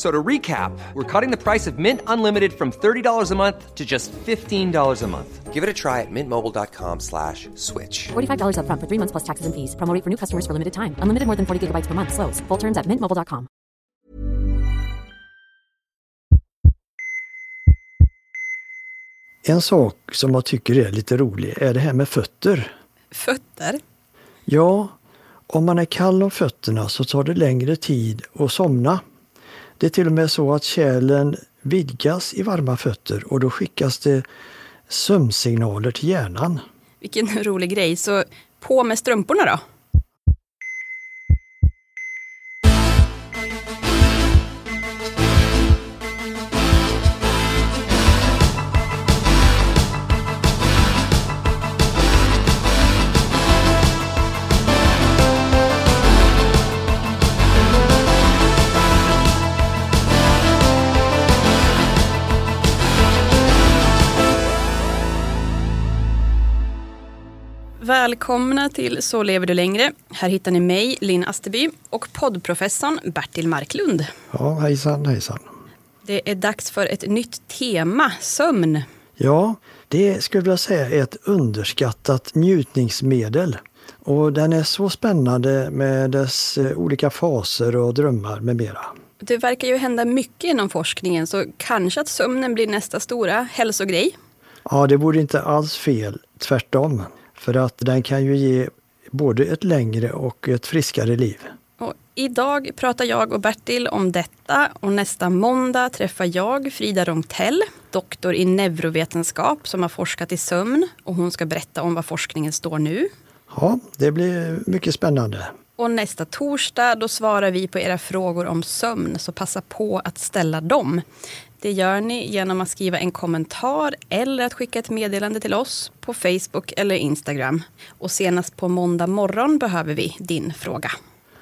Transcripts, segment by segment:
So to recap, we're cutting the price of Mint Unlimited from $30 a month to just $15 a month. Give it a try at mintmobile.com slash switch. $45 up front for three months plus taxes and fees. Promo rate for new customers for limited time. Unlimited more than 40 gigabytes per month. Slows. Full terms at mintmobile.com. En sak som jag tycker är lite rolig är det här med fötter. Fötter? Ja, om man är kall om fötterna så tar det längre tid att somna. Det är till och med så att kärlen vidgas i varma fötter och då skickas det sömnsignaler till hjärnan. Vilken rolig grej. Så på med strumporna då. Välkomna till Så lever du längre. Här hittar ni mig, Linn Asterby, och poddprofessorn Bertil Marklund. Ja, hejsan hejsan. Det är dags för ett nytt tema, sömn. Ja, det skulle jag säga är ett underskattat njutningsmedel. Och den är så spännande med dess eh, olika faser och drömmar med mera. Det verkar ju hända mycket inom forskningen så kanske att sömnen blir nästa stora hälsogrej. Ja, det vore inte alls fel, tvärtom. För att den kan ju ge både ett längre och ett friskare liv. Och idag pratar jag och Bertil om detta och nästa måndag träffar jag Frida Rongtell, doktor i neurovetenskap som har forskat i sömn och hon ska berätta om vad forskningen står nu. Ja, det blir mycket spännande. Och nästa torsdag då svarar vi på era frågor om sömn, så passa på att ställa dem. Det gör ni genom att skriva en kommentar eller att skicka ett meddelande till oss på Facebook eller Instagram. Och senast på måndag morgon behöver vi din fråga.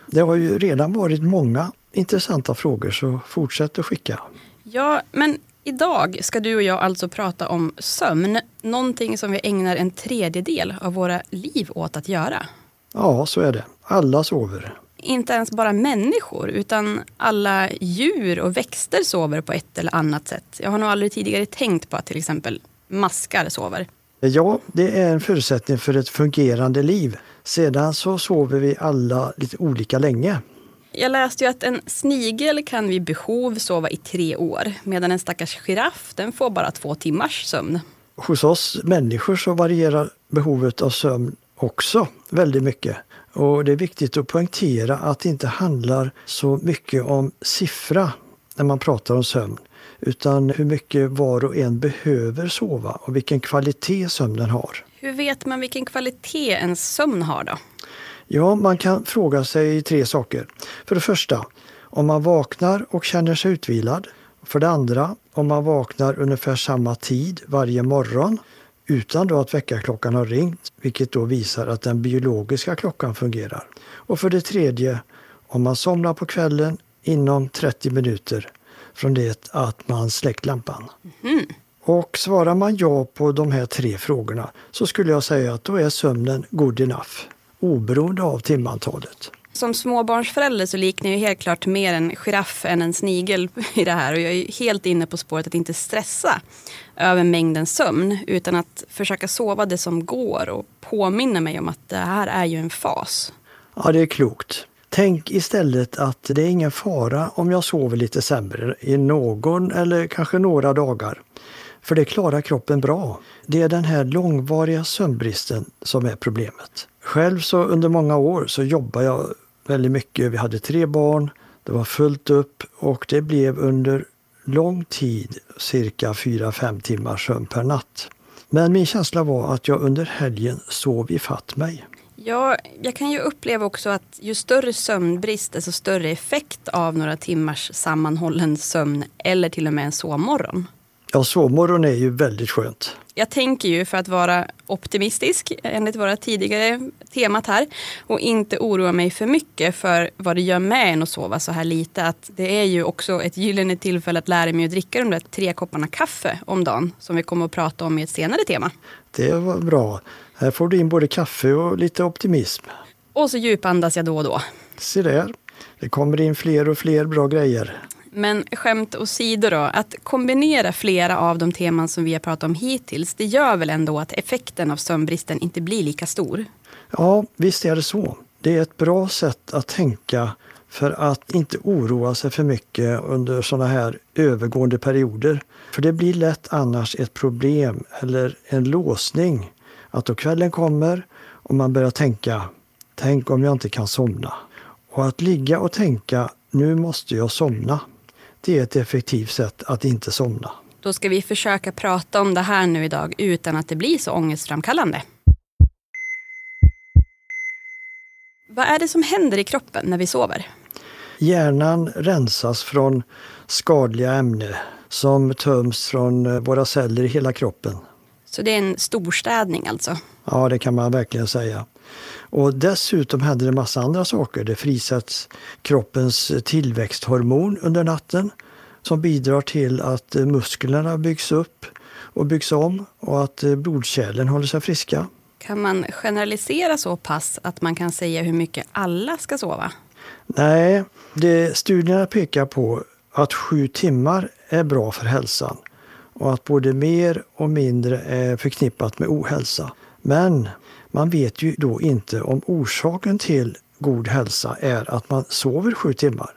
Det har ju redan varit många intressanta frågor så fortsätt att skicka. Ja, men idag ska du och jag alltså prata om sömn. Någonting som vi ägnar en tredjedel av våra liv åt att göra. Ja, så är det. Alla sover. Inte ens bara människor utan alla djur och växter sover på ett eller annat sätt. Jag har nog aldrig tidigare tänkt på att till exempel maskar sover. Ja, det är en förutsättning för ett fungerande liv. Sedan så sover vi alla lite olika länge. Jag läste ju att en snigel kan vid behov sova i tre år medan en stackars giraff den får bara två timmars sömn. Hos oss människor så varierar behovet av sömn också väldigt mycket. Och det är viktigt att poängtera att det inte handlar så mycket om siffra när man pratar om sömn. Utan hur mycket var och en behöver sova och vilken kvalitet sömnen har. Hur vet man vilken kvalitet en sömn har då? Ja, man kan fråga sig tre saker. För det första, om man vaknar och känner sig utvilad. För det andra, om man vaknar ungefär samma tid varje morgon utan då att väckarklockan har ringt, vilket då visar att den biologiska klockan fungerar. Och för det tredje, om man somnar på kvällen inom 30 minuter från det att man släckt lampan. Mm. Och svarar man ja på de här tre frågorna så skulle jag säga att då är sömnen good enough, oberoende av timantalet. Som småbarnsförälder så liknar jag helt klart mer en giraff än en snigel i det här. Och jag är helt inne på spåret att inte stressa över mängden sömn. Utan att försöka sova det som går och påminna mig om att det här är ju en fas. Ja, det är klokt. Tänk istället att det är ingen fara om jag sover lite sämre i någon eller kanske några dagar. För det klarar kroppen bra. Det är den här långvariga sömnbristen som är problemet. Själv så under många år så jobbade jag väldigt mycket. Vi hade tre barn, det var fullt upp och det blev under lång tid cirka 4-5 timmars sömn per natt. Men min känsla var att jag under helgen sov ifatt mig. Ja, jag kan ju uppleva också att ju större sömnbrist desto större effekt av några timmars sammanhållen sömn eller till och med en sovmorgon. Ja, sovmorgon är ju väldigt skönt. Jag tänker ju för att vara optimistisk enligt våra tidigare temat här och inte oroa mig för mycket för vad det gör med en att sova så här lite. Att det är ju också ett gyllene tillfälle att lära mig att dricka de där tre kopparna kaffe om dagen som vi kommer att prata om i ett senare tema. Det var bra. Här får du in både kaffe och lite optimism. Och så djupandas jag då och då. Se där. Det kommer in fler och fler bra grejer. Men skämt åsido då, att kombinera flera av de teman som vi har pratat om hittills, det gör väl ändå att effekten av sömnbristen inte blir lika stor? Ja, visst är det så. Det är ett bra sätt att tänka för att inte oroa sig för mycket under sådana här övergående perioder. För det blir lätt annars ett problem eller en låsning. Att då kvällen kommer och man börjar tänka, tänk om jag inte kan somna. Och att ligga och tänka, nu måste jag somna det är ett effektivt sätt att inte somna. Då ska vi försöka prata om det här nu idag utan att det blir så ångestframkallande. Vad är det som händer i kroppen när vi sover? Hjärnan rensas från skadliga ämnen som töms från våra celler i hela kroppen. Så det är en storstädning alltså? Ja, det kan man verkligen säga. Och dessutom händer det massa andra saker. Det frisätts kroppens tillväxthormon under natten som bidrar till att musklerna byggs upp och byggs om och att blodkärlen håller sig friska. Kan man generalisera så pass att man kan säga hur mycket alla ska sova? Nej, det studierna pekar på att sju timmar är bra för hälsan och att både mer och mindre är förknippat med ohälsa. Men man vet ju då inte om orsaken till god hälsa är att man sover sju timmar.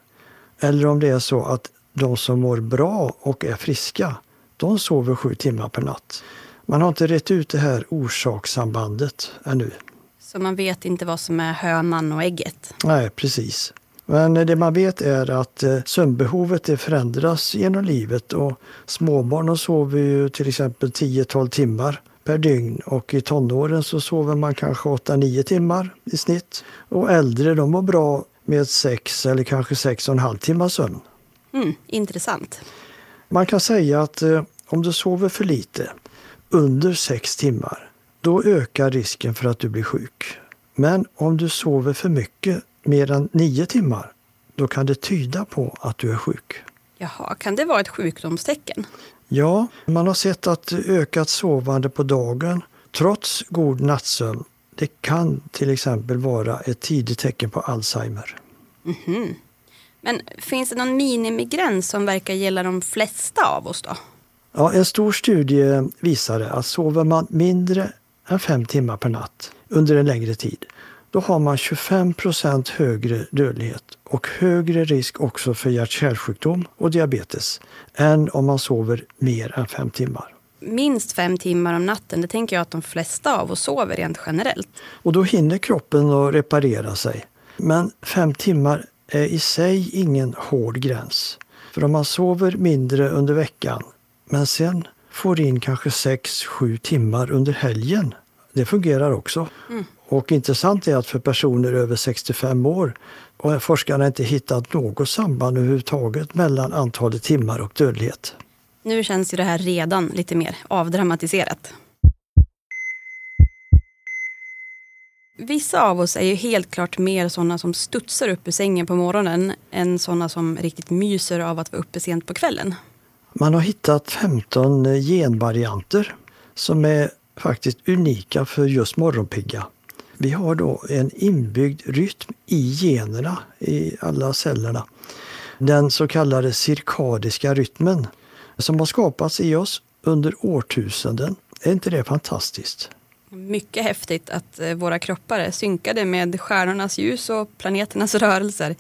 Eller om det är så att de som mår bra och är friska, de sover sju timmar per natt. Man har inte rätt ut det här orsakssambandet ännu. Så man vet inte vad som är hönan och ägget? Nej, precis. Men det man vet är att eh, sömnbehovet förändras genom livet och småbarn sover ju till exempel 10-12 timmar per dygn och i tonåren så sover man kanske 8-9 timmar i snitt. Och äldre de mår bra med 6 eller kanske 6,5 timmars sömn. Mm, intressant. Man kan säga att eh, om du sover för lite, under 6 timmar, då ökar risken för att du blir sjuk. Men om du sover för mycket, mer än 9 timmar, då kan det tyda på att du är sjuk. Jaha, kan det vara ett sjukdomstecken? Ja, man har sett att ökat sovande på dagen trots god nattsömn det kan till exempel vara ett tidigt tecken på Alzheimer. Mm -hmm. Men finns det någon minimigräns som verkar gälla de flesta av oss då? Ja, en stor studie visade att sover man mindre än fem timmar per natt under en längre tid, då har man 25 procent högre dödlighet och högre risk också för hjärt-kärlsjukdom och diabetes än om man sover mer än fem timmar. Minst fem timmar om natten, det tänker jag att de flesta av oss sover rent generellt. Och då hinner kroppen att reparera sig. Men fem timmar är i sig ingen hård gräns. För om man sover mindre under veckan men sen får in kanske 6-7 timmar under helgen, det fungerar också. Mm. Och intressant är att för personer över 65 år och forskarna inte hittat något samband överhuvudtaget mellan antalet timmar och dödlighet. Nu känns ju det här redan lite mer avdramatiserat. Vissa av oss är ju helt klart mer sådana som studsar upp ur sängen på morgonen än sådana som riktigt myser av att vara uppe sent på kvällen. Man har hittat 15 genvarianter som är faktiskt unika för just morgonpigga. Vi har då en inbyggd rytm i generna, i alla cellerna. Den så kallade cirkadiska rytmen som har skapats i oss under årtusenden. Är inte det fantastiskt? Mycket häftigt att eh, våra kroppar är synkade med stjärnornas ljus och planeternas rörelser.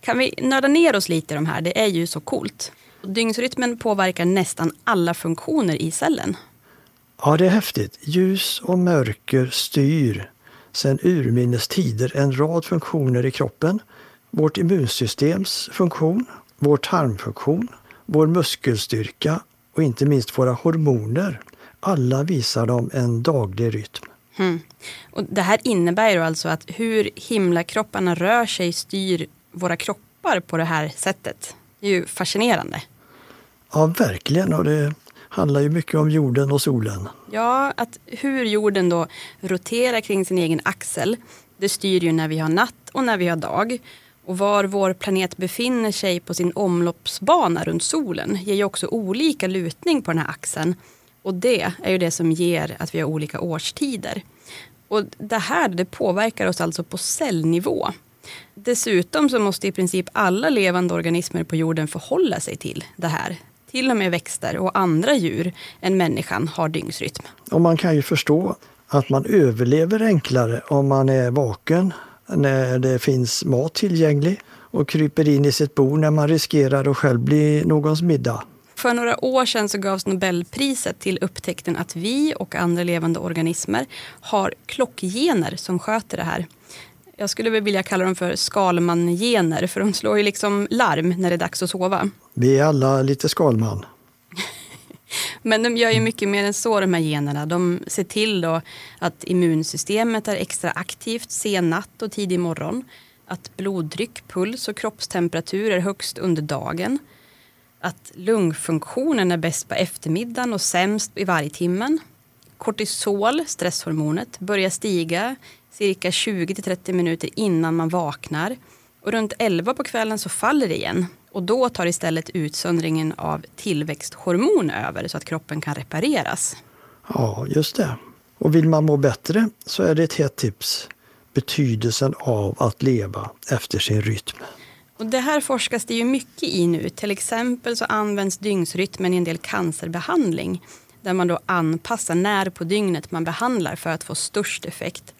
Kan vi nörda ner oss lite i de här? Det är ju så coolt. Dygnsrytmen påverkar nästan alla funktioner i cellen. Ja, det är häftigt. Ljus och mörker styr sedan urminnes tider en rad funktioner i kroppen. Vårt immunsystems funktion, vår tarmfunktion, vår muskelstyrka och inte minst våra hormoner. Alla visar de en daglig rytm. Mm. Och det här innebär ju alltså att hur himlakropparna rör sig styr våra kroppar på det här sättet. Det är ju fascinerande. Ja, verkligen. Och det handlar ju mycket om jorden och solen. Ja, att hur jorden då roterar kring sin egen axel. Det styr ju när vi har natt och när vi har dag. Och var vår planet befinner sig på sin omloppsbana runt solen ger ju också olika lutning på den här axeln. Och det är ju det som ger att vi har olika årstider. Och det här det påverkar oss alltså på cellnivå. Dessutom så måste i princip alla levande organismer på jorden förhålla sig till det här. Till och med växter och andra djur än människan har dygnsrytm. Och man kan ju förstå att man överlever enklare om man är vaken när det finns mat tillgänglig och kryper in i sitt bo när man riskerar att själv bli någons middag. För några år sedan så gavs Nobelpriset till upptäckten att vi och andra levande organismer har klockgener som sköter det här. Jag skulle väl vilja kalla dem för Skalman-gener för de slår ju liksom larm när det är dags att sova. Vi är alla lite Skalman. Men de gör ju mycket mer än så de här generna. De ser till då att immunsystemet är extra aktivt sen natt och tidig morgon. Att blodtryck, puls och kroppstemperatur är högst under dagen. Att lungfunktionen är bäst på eftermiddagen och sämst i vargtimmen. Kortisol, stresshormonet, börjar stiga cirka 20-30 minuter innan man vaknar. Och runt 11 på kvällen så faller det igen. Och då tar istället utsöndringen av tillväxthormon över så att kroppen kan repareras. Ja, just det. Och vill man må bättre så är det ett hett tips. Betydelsen av att leva efter sin rytm. Och det här forskas det ju mycket i nu. Till exempel så används dygnsrytmen i en del cancerbehandling. Där man då anpassar när på dygnet man behandlar för att få störst effekt.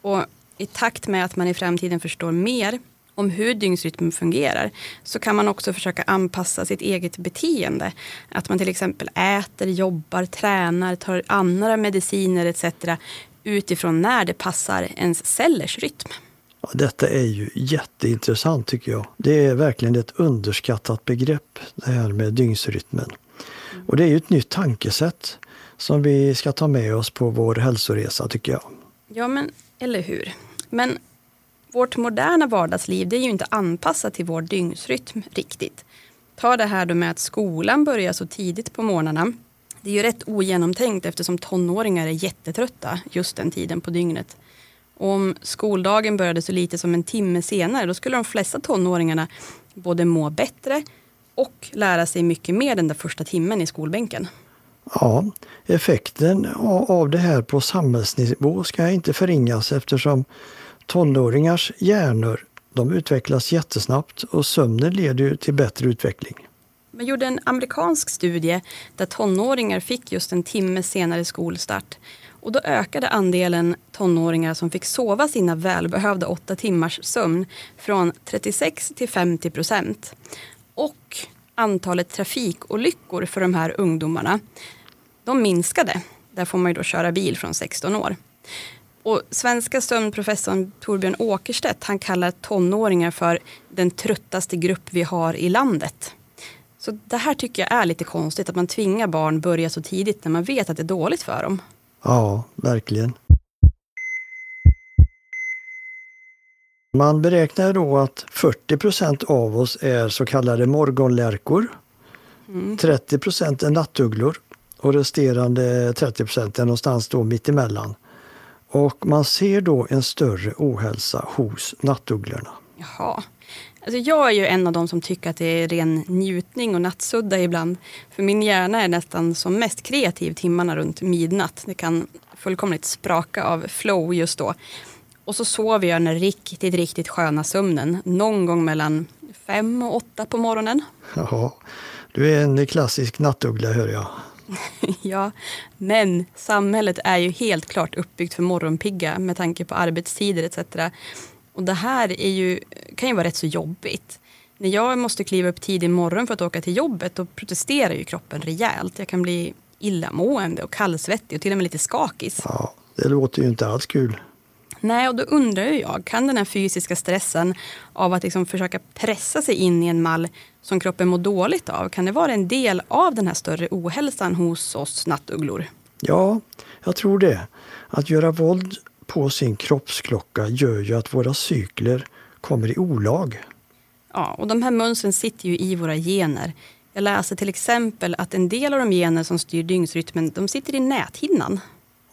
Och i takt med att man i framtiden förstår mer om hur dygnsrytmen fungerar så kan man också försöka anpassa sitt eget beteende. Att man till exempel äter, jobbar, tränar, tar andra mediciner etc. utifrån när det passar ens cellers rytm. Ja, detta är ju jätteintressant tycker jag. Det är verkligen ett underskattat begrepp det här med dygnsrytmen. Och det är ju ett nytt tankesätt som vi ska ta med oss på vår hälsoresa tycker jag. Ja men eller hur. Men vårt moderna vardagsliv det är ju inte anpassat till vår dygnsrytm riktigt. Ta det här då med att skolan börjar så tidigt på morgnarna. Det är ju rätt ogenomtänkt eftersom tonåringar är jättetrötta just den tiden på dygnet. Och om skoldagen började så lite som en timme senare då skulle de flesta tonåringarna både må bättre och lära sig mycket mer den där första timmen i skolbänken. Ja, effekten av det här på samhällsnivå ska inte förringas eftersom tonåringars hjärnor de utvecklas jättesnabbt och sömnen leder ju till bättre utveckling. Man gjorde en amerikansk studie där tonåringar fick just en timme senare skolstart. Och då ökade andelen tonåringar som fick sova sina välbehövda åtta timmars sömn från 36 till 50 procent. Och antalet trafikolyckor för de här ungdomarna, de minskade. Där får man ju då köra bil från 16 år. Och svenska sömnprofessorn Torbjörn Åkerstedt han kallar tonåringar för den tröttaste grupp vi har i landet. Så det här tycker jag är lite konstigt att man tvingar barn börja så tidigt när man vet att det är dåligt för dem. Ja, verkligen. Man beräknar då att 40 procent av oss är så kallade morgonlärkor. Mm. 30 procent är nattugglor och resterande 30 procent är någonstans då mittemellan. Och man ser då en större ohälsa hos nattugglorna. Jaha. Alltså jag är ju en av de som tycker att det är ren njutning och nattsudda ibland. För min hjärna är nästan som mest kreativ timmarna runt midnatt. Det kan fullkomligt spraka av flow just då. Och så sover jag den riktigt, riktigt sköna sömnen. Någon gång mellan fem och åtta på morgonen. Ja, du är en klassisk nattuggla hör jag. ja, men samhället är ju helt klart uppbyggt för morgonpigga med tanke på arbetstider etc. Och det här är ju, kan ju vara rätt så jobbigt. När jag måste kliva upp tidig morgon för att åka till jobbet då protesterar ju kroppen rejält. Jag kan bli illamående och kallsvettig och till och med lite skakis. Ja, det låter ju inte alls kul. Nej, och då undrar jag, kan den här fysiska stressen av att liksom försöka pressa sig in i en mall som kroppen mår dåligt av, kan det vara en del av den här större ohälsan hos oss nattugglor? Ja, jag tror det. Att göra våld på sin kroppsklocka gör ju att våra cykler kommer i olag. Ja, och de här mönstren sitter ju i våra gener. Jag läser till exempel att en del av de gener som styr dygnsrytmen, de sitter i näthinnan.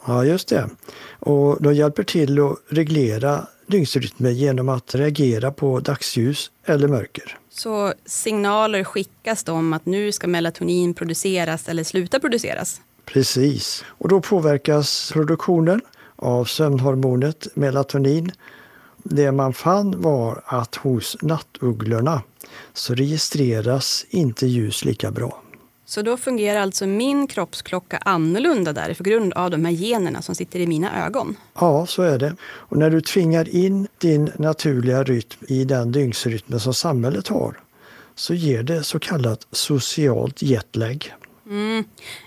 Ja, just det. Och de hjälper till att reglera dygnsrytmen genom att reagera på dagsljus eller mörker. Så signaler skickas då om att nu ska melatonin produceras eller sluta produceras? Precis. Och då påverkas produktionen av sömnhormonet melatonin. Det man fann var att hos nattugglorna så registreras inte ljus lika bra. Så då fungerar alltså min kroppsklocka annorlunda där på grund av de här generna som sitter i mina ögon? Ja, så är det. Och när du tvingar in din naturliga rytm i den dygnsrytmen som samhället har så ger det så kallat socialt jetlag. Mm.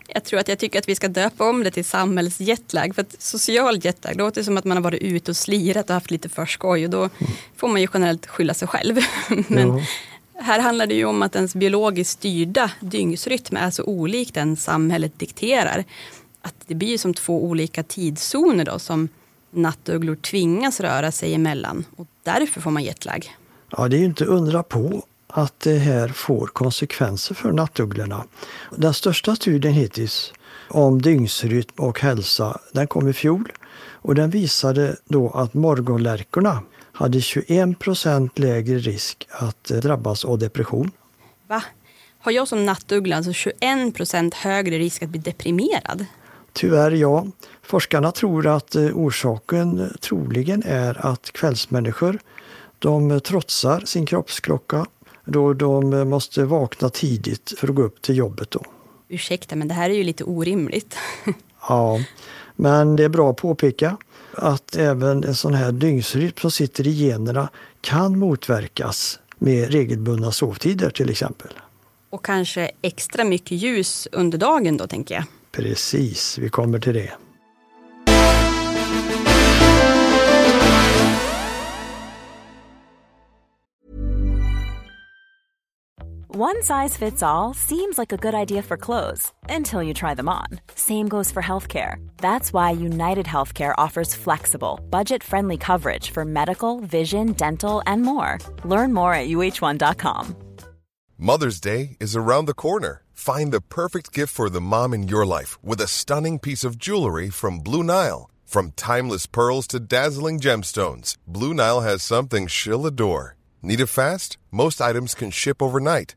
Jag tror att jag tycker att vi ska döpa om det till samhällsjetlag. För att social jetlag låter som att man har varit ute och slirat och haft lite för skoj och då får man ju generellt skylla sig själv. Men ja här handlar det ju om att ens biologiskt styrda dygnsrytm är så olik den samhället dikterar. Att det blir som två olika tidszoner då som nattugglor tvingas röra sig emellan och därför får man jetlag. Ja, det är ju inte undra på att det här får konsekvenser för nattugglorna. Den största studien hittills om dygnsrytm och hälsa, den kom i fjol och den visade då att morgonlärkorna hade 21 procent lägre risk att drabbas av depression. Va? Har jag som nattuggla alltså 21 procent högre risk att bli deprimerad? Tyvärr ja. Forskarna tror att eh, orsaken troligen är att kvällsmänniskor de trotsar sin kroppsklocka då de måste vakna tidigt för att gå upp till jobbet. Då. Ursäkta, men det här är ju lite orimligt. ja, men det är bra att påpeka att även en sån här dygnsrytm som sitter i generna kan motverkas med regelbundna sovtider till exempel. Och kanske extra mycket ljus under dagen då, tänker jag. Precis, vi kommer till det. One size fits all seems like a good idea for clothes until you try them on. Same goes for healthcare. That's why United Healthcare offers flexible, budget friendly coverage for medical, vision, dental, and more. Learn more at uh1.com. Mother's Day is around the corner. Find the perfect gift for the mom in your life with a stunning piece of jewelry from Blue Nile. From timeless pearls to dazzling gemstones, Blue Nile has something she'll adore. Need it fast? Most items can ship overnight.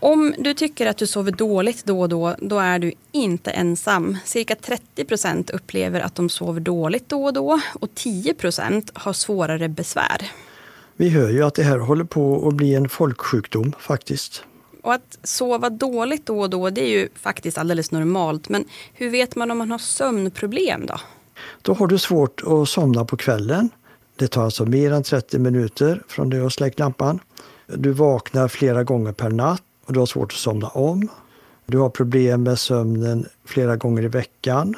Om du tycker att du sover dåligt då och då, då är du inte ensam. Cirka 30 procent upplever att de sover dåligt då och då och 10 procent har svårare besvär. Vi hör ju att det här håller på att bli en folksjukdom faktiskt. Och att sova dåligt då och då, det är ju faktiskt alldeles normalt. Men hur vet man om man har sömnproblem då? Då har du svårt att somna på kvällen. Det tar alltså mer än 30 minuter från det du har släckt lampan. Du vaknar flera gånger per natt och du har svårt att somna om. Du har problem med sömnen flera gånger i veckan.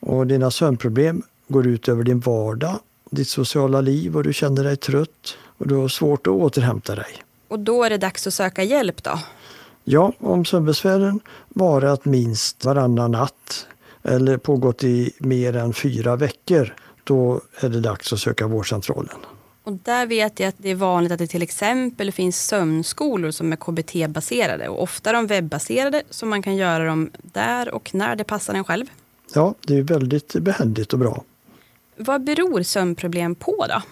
Och dina sömnproblem går ut över din vardag, ditt sociala liv och du känner dig trött och du har svårt att återhämta dig. Och då är det dags att söka hjälp då? Ja, om sömnbesvären varat minst varannan natt eller pågått i mer än fyra veckor, då är det dags att söka vårdcentralen. Och där vet jag att det är vanligt att det till exempel finns sömnskolor som är KBT-baserade och ofta de webbaserade så man kan göra dem där och när det passar en själv. Ja, det är väldigt behändigt och bra. Vad beror sömnproblem på då?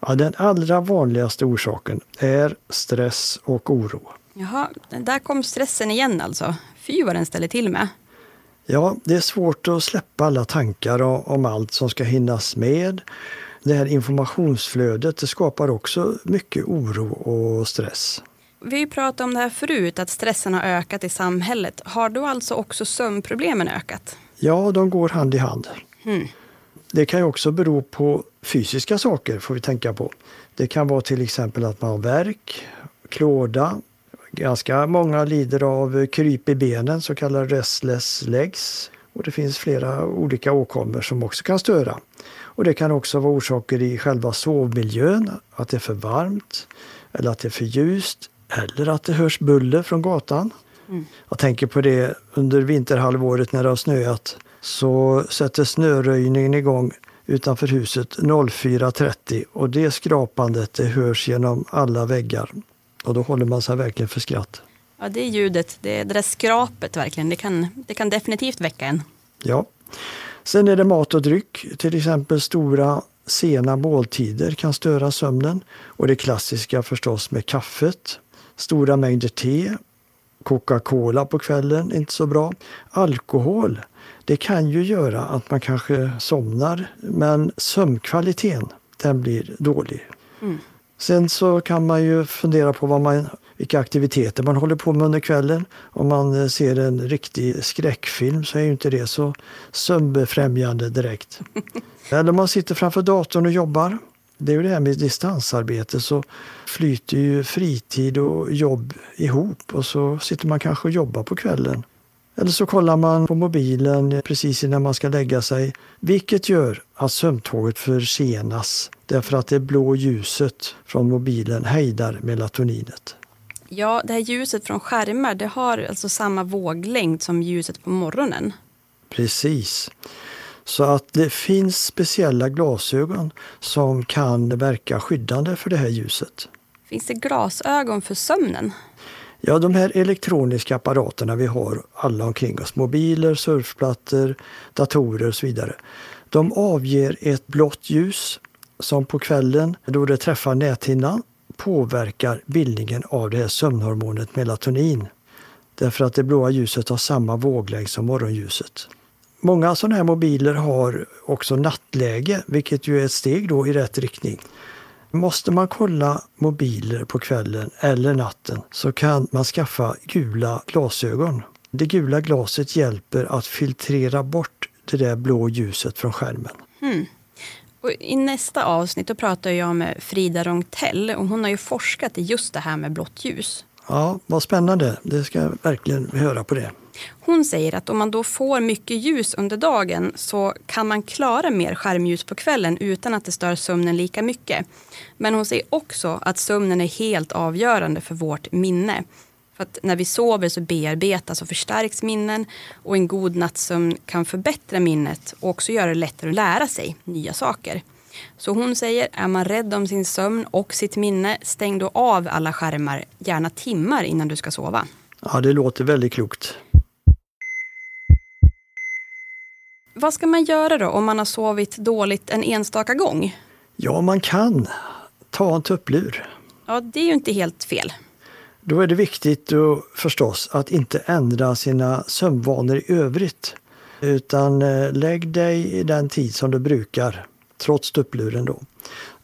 Ja, den allra vanligaste orsaken är stress och oro. Jaha, där kom stressen igen alltså. Fy vad den ställer till med. Ja, det är svårt att släppa alla tankar om allt som ska hinnas med. Det här informationsflödet det skapar också mycket oro och stress. Vi pratat om det här förut, att stressen har ökat i samhället. Har då alltså också sömnproblemen ökat? Ja, de går hand i hand. Hmm. Det kan ju också bero på fysiska saker, får vi tänka på. Det kan vara till exempel att man har värk, klåda. Ganska många lider av kryp i benen, så kallade restless legs. Och det finns flera olika åkommor som också kan störa. Och det kan också vara orsaker i själva sovmiljön, att det är för varmt eller att det är för ljust eller att det hörs buller från gatan. Mm. Jag tänker på det under vinterhalvåret när det har snöat så sätter snöröjningen igång utanför huset 04.30 och det skrapandet det hörs genom alla väggar. Och då håller man sig verkligen för skratt. Ja, det är ljudet, det, det där skrapet verkligen, det kan, det kan definitivt väcka en. Ja. Sen är det mat och dryck, till exempel stora sena måltider kan störa sömnen. Och det klassiska förstås med kaffet. Stora mängder te, Coca-Cola på kvällen, inte så bra. Alkohol, det kan ju göra att man kanske somnar men sömnkvaliteten den blir dålig. Mm. Sen så kan man ju fundera på vad man, vilka aktiviteter man håller på med under kvällen. Om man ser en riktig skräckfilm så är ju inte det så sömnbefrämjande direkt. Eller om man sitter framför datorn och jobbar. Det är ju det här med distansarbete så flyter ju fritid och jobb ihop och så sitter man kanske och jobbar på kvällen. Eller så kollar man på mobilen precis innan man ska lägga sig, vilket gör att sömntåget försenas därför att det blå ljuset från mobilen hejdar melatoninet. Ja, det här ljuset från skärmar det har alltså samma våglängd som ljuset på morgonen. Precis. Så att det finns speciella glasögon som kan verka skyddande för det här ljuset. Finns det glasögon för sömnen? Ja, de här elektroniska apparaterna vi har alla omkring oss, mobiler, surfplattor, datorer och så vidare. De avger ett blått ljus som på kvällen, då det träffar näthinnan, påverkar bildningen av det här sömnhormonet melatonin. Därför att det blåa ljuset har samma våglängd som morgonljuset. Många sådana här mobiler har också nattläge, vilket ju är ett steg då i rätt riktning. Måste man kolla mobiler på kvällen eller natten så kan man skaffa gula glasögon. Det gula glaset hjälper att filtrera bort det där blå ljuset från skärmen. Och I nästa avsnitt då pratar jag med Frida Rongtell och hon har ju forskat i just det här med blått ljus. Ja, vad spännande. Det ska jag verkligen höra på det. Hon säger att om man då får mycket ljus under dagen så kan man klara mer skärmljus på kvällen utan att det stör sömnen lika mycket. Men hon säger också att sömnen är helt avgörande för vårt minne. För att när vi sover så bearbetas och förstärks minnen och en god nattsömn kan förbättra minnet och också göra det lättare att lära sig nya saker. Så hon säger, är man rädd om sin sömn och sitt minne, stäng då av alla skärmar, gärna timmar innan du ska sova. Ja, det låter väldigt klokt. Vad ska man göra då om man har sovit dåligt en enstaka gång? Ja, man kan ta en tupplur. Ja, det är ju inte helt fel. Då är det viktigt då, förstås att inte ändra sina sömnvanor i övrigt. Utan eh, lägg dig i den tid som du brukar, trots tuppluren då.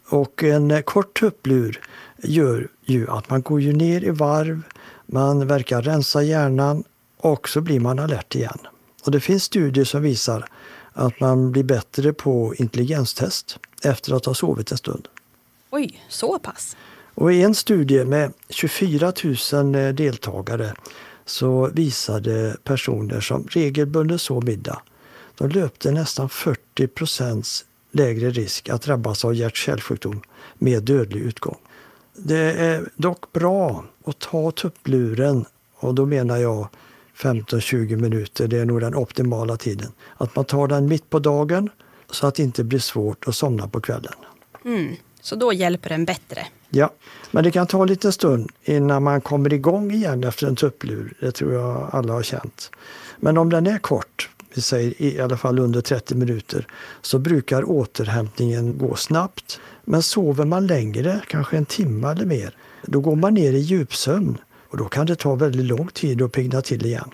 Och en eh, kort tupplur gör ju att man går ju ner i varv, man verkar rensa hjärnan och så blir man alert igen. Och det finns studier som visar att man blir bättre på intelligenstest efter att ha sovit en stund. Oj, så pass? Och I en studie med 24 000 eh, deltagare så visade personer som regelbundet sov middag, de löpte nästan 40 procents lägre risk att drabbas av hjärt-kärlsjukdom med dödlig utgång. Det är dock bra att ta tuppluren och då menar jag 15-20 minuter, det är nog den optimala tiden. Att man tar den mitt på dagen så att det inte blir svårt att somna på kvällen. Mm, så då hjälper den bättre? Ja, men det kan ta en liten stund innan man kommer igång igen efter en tupplur. Det tror jag alla har känt. Men om den är kort, vi säger i alla fall under 30 minuter, så brukar återhämtningen gå snabbt. Men sover man längre, kanske en timme eller mer, då går man ner i djupsömn och då kan det ta väldigt lång tid att pigna till igen.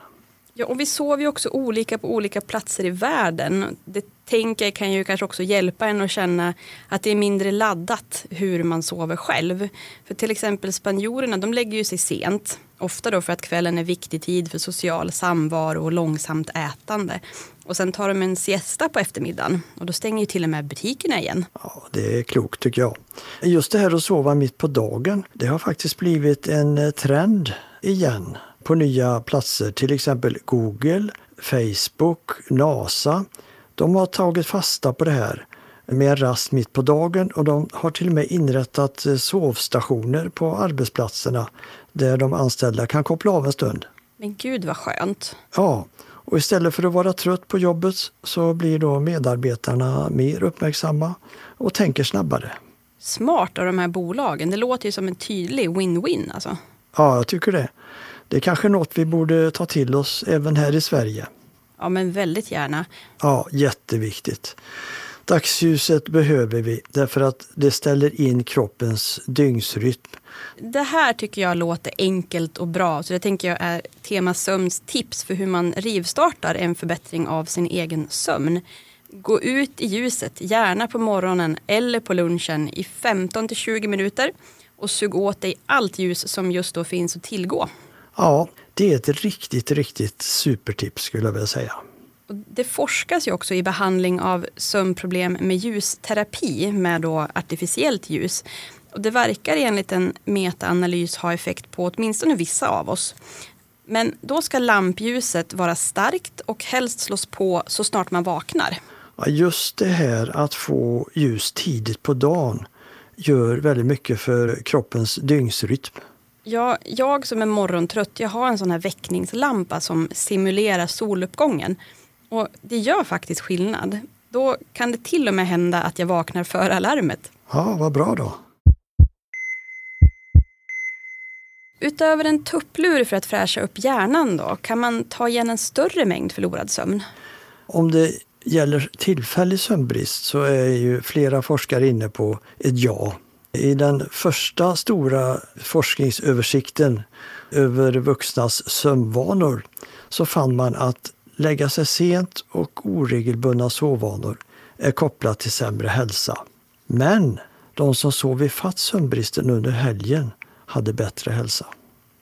Ja, och vi sover ju också olika på olika platser i världen. Det tänker kan ju kanske också hjälpa en att känna att det är mindre laddat hur man sover själv. För till exempel spanjorerna, de lägger ju sig sent. Ofta då för att kvällen är viktig tid för social samvaro och långsamt ätande. Och sen tar de en siesta på eftermiddagen och då stänger ju till och med butikerna igen. Ja, det är klokt tycker jag. Just det här att sova mitt på dagen, det har faktiskt blivit en eh, trend igen på nya platser, till exempel Google, Facebook, NASA. De har tagit fasta på det här med en rast mitt på dagen och de har till och med inrättat eh, sovstationer på arbetsplatserna där de anställda kan koppla av en stund. Men gud vad skönt! Ja, och istället för att vara trött på jobbet så blir då medarbetarna mer uppmärksamma och tänker snabbare. Smart av de här bolagen. Det låter ju som en tydlig win-win alltså. Ja, jag tycker det. Det är kanske något vi borde ta till oss även här i Sverige. Ja, men väldigt gärna. Ja, jätteviktigt. Dagsljuset behöver vi därför att det ställer in kroppens dygnsrytm. Det här tycker jag låter enkelt och bra. Så det tänker jag är Tema Sömns tips för hur man rivstartar en förbättring av sin egen sömn. Gå ut i ljuset, gärna på morgonen eller på lunchen i 15 till 20 minuter och sug åt dig allt ljus som just då finns att tillgå. Ja, det är ett riktigt, riktigt supertips skulle jag vilja säga. Det forskas ju också i behandling av sömnproblem med ljusterapi med då artificiellt ljus. Och det verkar enligt en metaanalys ha effekt på åtminstone vissa av oss. Men då ska lampljuset vara starkt och helst slås på så snart man vaknar. Ja, just det här att få ljus tidigt på dagen gör väldigt mycket för kroppens dygnsrytm. Ja, jag som är morgontrött, jag har en sån här väckningslampa som simulerar soluppgången. Och det gör faktiskt skillnad. Då kan det till och med hända att jag vaknar före alarmet. Ja, vad bra då. Utöver en tupplur för att fräscha upp hjärnan då, kan man ta igen en större mängd förlorad sömn? Om det gäller tillfällig sömnbrist så är ju flera forskare inne på ett ja. I den första stora forskningsöversikten över vuxnas sömnvanor så fann man att lägga sig sent och oregelbundna sovvanor är kopplat till sämre hälsa. Men de som sov ifatt sömnbristen under helgen hade bättre hälsa.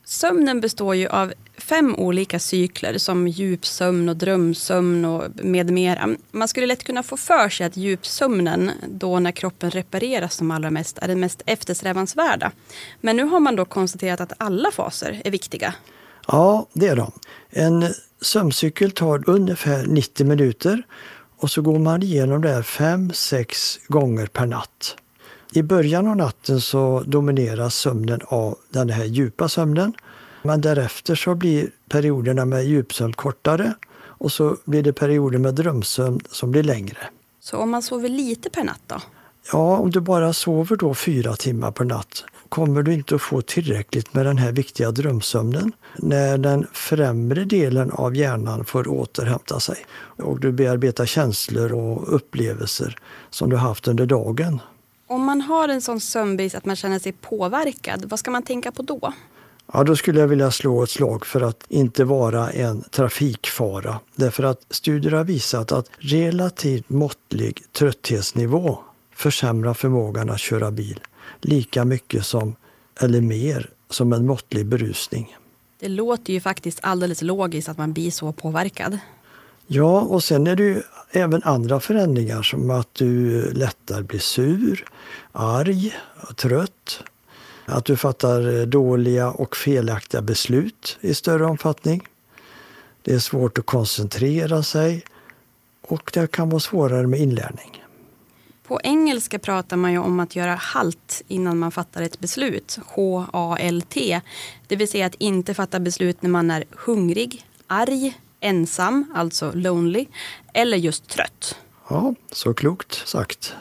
Sömnen består ju av fem olika cykler som djupsömn och drömsömn och med mera. Man skulle lätt kunna få för sig att djupsömnen, då när kroppen repareras som allra mest, är den mest eftersträvansvärda. Men nu har man då konstaterat att alla faser är viktiga. Ja, det är de. En sömncykel tar ungefär 90 minuter och så går man igenom det här fem, sex gånger per natt. I början av natten så domineras sömnen av den här djupa sömnen. Men därefter så blir perioderna med djupsömn kortare och så blir det perioder med drömsömn som blir längre. Så om man sover lite per natt då? Ja, om du bara sover då fyra timmar per natt kommer du inte att få tillräckligt med den här viktiga drömsömnen när den främre delen av hjärnan får återhämta sig och du bearbetar känslor och upplevelser som du haft under dagen. Om man har en sån sömnbrist att man känner sig påverkad, vad ska man tänka på då? Ja, då skulle jag vilja slå ett slag för att inte vara en trafikfara. Därför att studier har visat att relativt måttlig trötthetsnivå försämrar förmågan att köra bil lika mycket som, eller mer, som en måttlig berusning. Det låter ju faktiskt alldeles logiskt att man blir så påverkad. Ja, och sen är det ju även andra förändringar som att du lättare blir sur, arg, trött. Att du fattar dåliga och felaktiga beslut i större omfattning. Det är svårt att koncentrera sig och det kan vara svårare med inlärning. På engelska pratar man ju om att göra halt innan man fattar ett beslut. H-A-L-T. Det vill säga att inte fatta beslut när man är hungrig, arg, ensam, alltså lonely, eller just trött. Ja, så klokt sagt.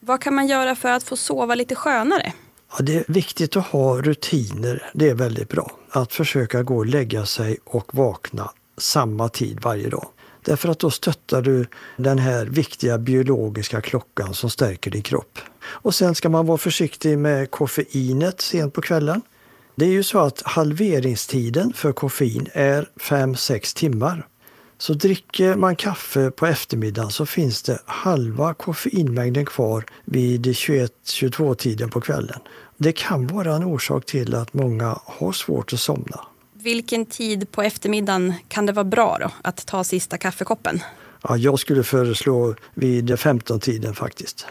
Vad kan man göra för att få sova lite skönare? Ja, det är viktigt att ha rutiner. Det är väldigt bra. Att försöka gå och lägga sig och vakna samma tid varje dag. Därför att då stöttar du den här viktiga biologiska klockan som stärker din kropp. Och sen ska man vara försiktig med koffeinet sent på kvällen. Det är ju så att halveringstiden för koffein är 5-6 timmar. Så dricker man kaffe på eftermiddagen så finns det halva koffeinmängden kvar vid 21-22 tiden på kvällen. Det kan vara en orsak till att många har svårt att somna. Vilken tid på eftermiddagen kan det vara bra då, att ta sista kaffekoppen? Ja, jag skulle föreslå vid 15-tiden faktiskt.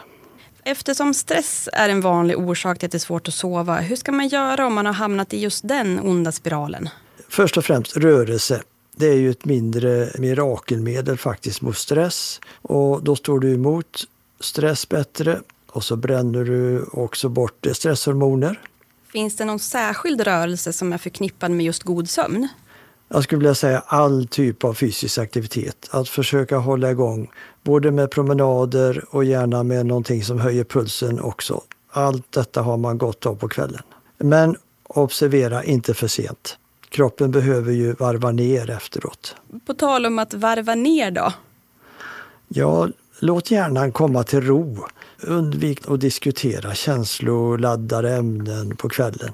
Eftersom stress är en vanlig orsak till att det är svårt att sova, hur ska man göra om man har hamnat i just den onda spiralen? Först och främst rörelse. Det är ju ett mindre mirakelmedel faktiskt mot stress och då står du emot stress bättre och så bränner du också bort stresshormoner. Finns det någon särskild rörelse som är förknippad med just god sömn? Jag skulle vilja säga all typ av fysisk aktivitet. Att försöka hålla igång, både med promenader och gärna med någonting som höjer pulsen också. Allt detta har man gott av på kvällen. Men observera, inte för sent. Kroppen behöver ju varva ner efteråt. På tal om att varva ner då? Ja, låt hjärnan komma till ro. Undvik att diskutera känsloladdade ämnen på kvällen.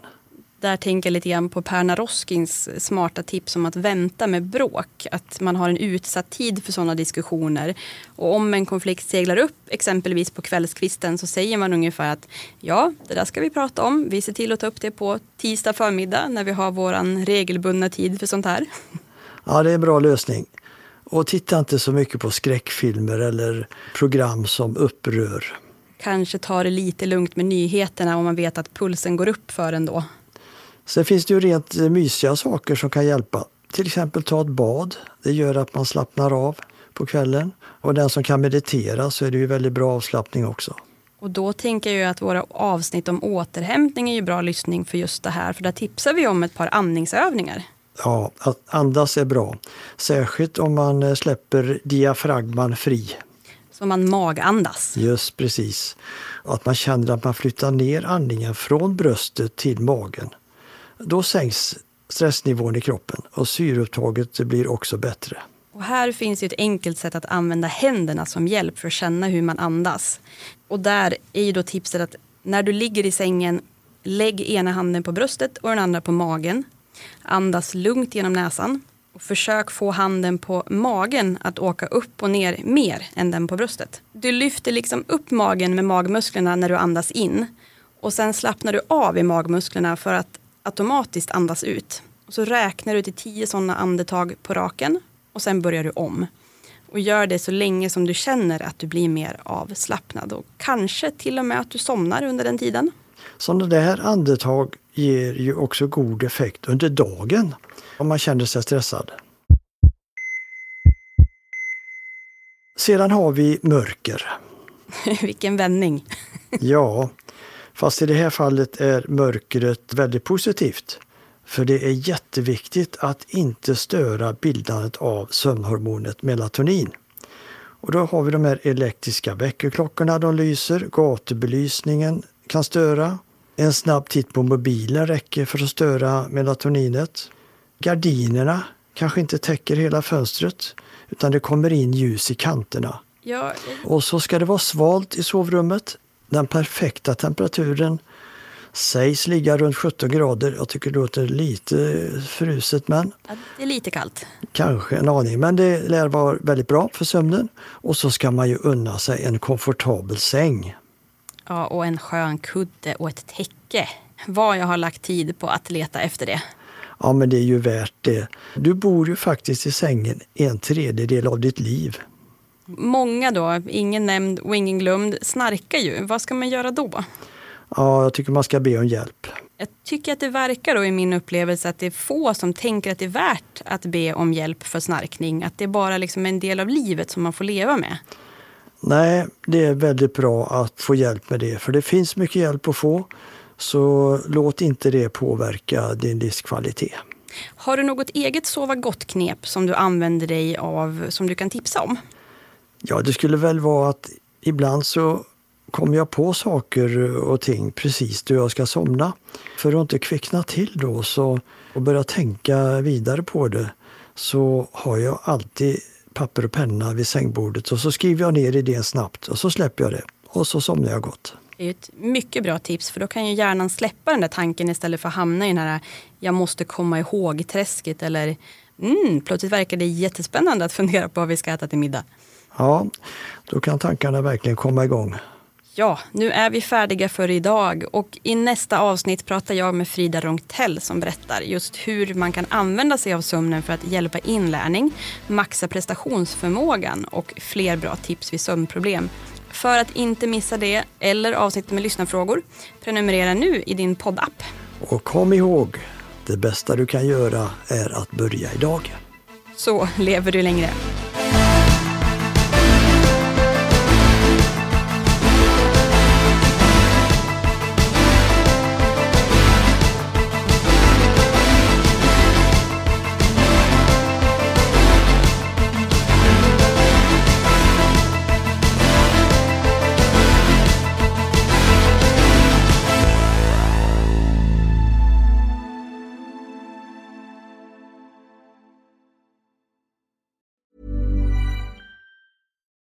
Där tänker jag lite grann på Perna Roskins smarta tips om att vänta med bråk. Att man har en utsatt tid för sådana diskussioner. Och om en konflikt seglar upp, exempelvis på kvällskvisten, så säger man ungefär att ja, det där ska vi prata om. Vi ser till att ta upp det på tisdag förmiddag när vi har vår regelbundna tid för sånt här. Ja, det är en bra lösning. Och titta inte så mycket på skräckfilmer eller program som upprör. Kanske ta det lite lugnt med nyheterna om man vet att pulsen går upp för en då. Sen finns det ju rent mysiga saker som kan hjälpa. Till exempel ta ett bad. Det gör att man slappnar av på kvällen. Och den som kan meditera så är det ju väldigt bra avslappning också. Och då tänker jag att våra avsnitt om återhämtning är ju bra lyssning för just det här. För där tipsar vi om ett par andningsövningar. Ja, att andas är bra. Särskilt om man släpper diafragman fri. Så man magandas. Just precis. Att man känner att man flyttar ner andningen från bröstet till magen. Då sänks stressnivån i kroppen och syreupptaget blir också bättre. Och här finns ett enkelt sätt att använda händerna som hjälp för att känna hur man andas. Och där är ju då tipset att när du ligger i sängen, lägg ena handen på bröstet och den andra på magen. Andas lugnt genom näsan och försök få handen på magen att åka upp och ner mer än den på bröstet. Du lyfter liksom upp magen med magmusklerna när du andas in och sen slappnar du av i magmusklerna för att automatiskt andas ut. Och så räknar du till tio sådana andetag på raken och sen börjar du om. Och gör det så länge som du känner att du blir mer avslappnad och kanske till och med att du somnar under den tiden. Sådana där andetag ger ju också god effekt under dagen om man känner sig stressad. Sedan har vi mörker. Vilken vändning! ja, fast i det här fallet är mörkret väldigt positivt. För det är jätteviktigt att inte störa bildandet av sömnhormonet melatonin. Och då har vi de här elektriska väckarklockorna, de lyser, gatubelysningen kan störa. En snabb titt på mobilen räcker för att störa melatoninet. Gardinerna kanske inte täcker hela fönstret utan det kommer in ljus i kanterna. Ja, Och så ska det vara svalt i sovrummet. Den perfekta temperaturen sägs ligga runt 17 grader. Jag tycker det låter lite fruset men det är lite kallt. kanske en aning. Men det lär vara väldigt bra för sömnen. Och så ska man ju unna sig en komfortabel säng. Ja, och en skön kudde och ett täcke. Vad jag har lagt tid på att leta efter det. Ja men det är ju värt det. Du bor ju faktiskt i sängen en tredjedel av ditt liv. Många då, ingen nämnd och ingen glömd, snarkar ju. Vad ska man göra då? Ja, jag tycker man ska be om hjälp. Jag tycker att det verkar då i min upplevelse att det är få som tänker att det är värt att be om hjälp för snarkning. Att det är bara liksom en del av livet som man får leva med. Nej, det är väldigt bra att få hjälp med det, för det finns mycket hjälp att få. Så låt inte det påverka din livskvalitet. Har du något eget sova gott-knep som du använder dig av som du kan tipsa om? Ja, det skulle väl vara att ibland så kommer jag på saker och ting precis då jag ska somna. För att inte kvickna till då så, och börja tänka vidare på det så har jag alltid papper och penna vid sängbordet och så skriver jag ner idén snabbt och så släpper jag det och så somnar jag gott. Det är ett mycket bra tips för då kan ju hjärnan släppa den där tanken istället för att hamna i den här jag måste komma ihåg träsket eller mm, plötsligt verkar det jättespännande att fundera på vad vi ska äta till middag. Ja, då kan tankarna verkligen komma igång. Ja, nu är vi färdiga för idag och i nästa avsnitt pratar jag med Frida Ronktell som berättar just hur man kan använda sig av sömnen för att hjälpa inlärning, maxa prestationsförmågan och fler bra tips vid sömnproblem. För att inte missa det eller avsnittet med lyssnarfrågor, prenumerera nu i din poddapp. Och kom ihåg, det bästa du kan göra är att börja idag. Så lever du längre.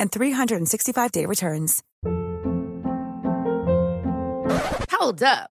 and 365-day returns. Hold up.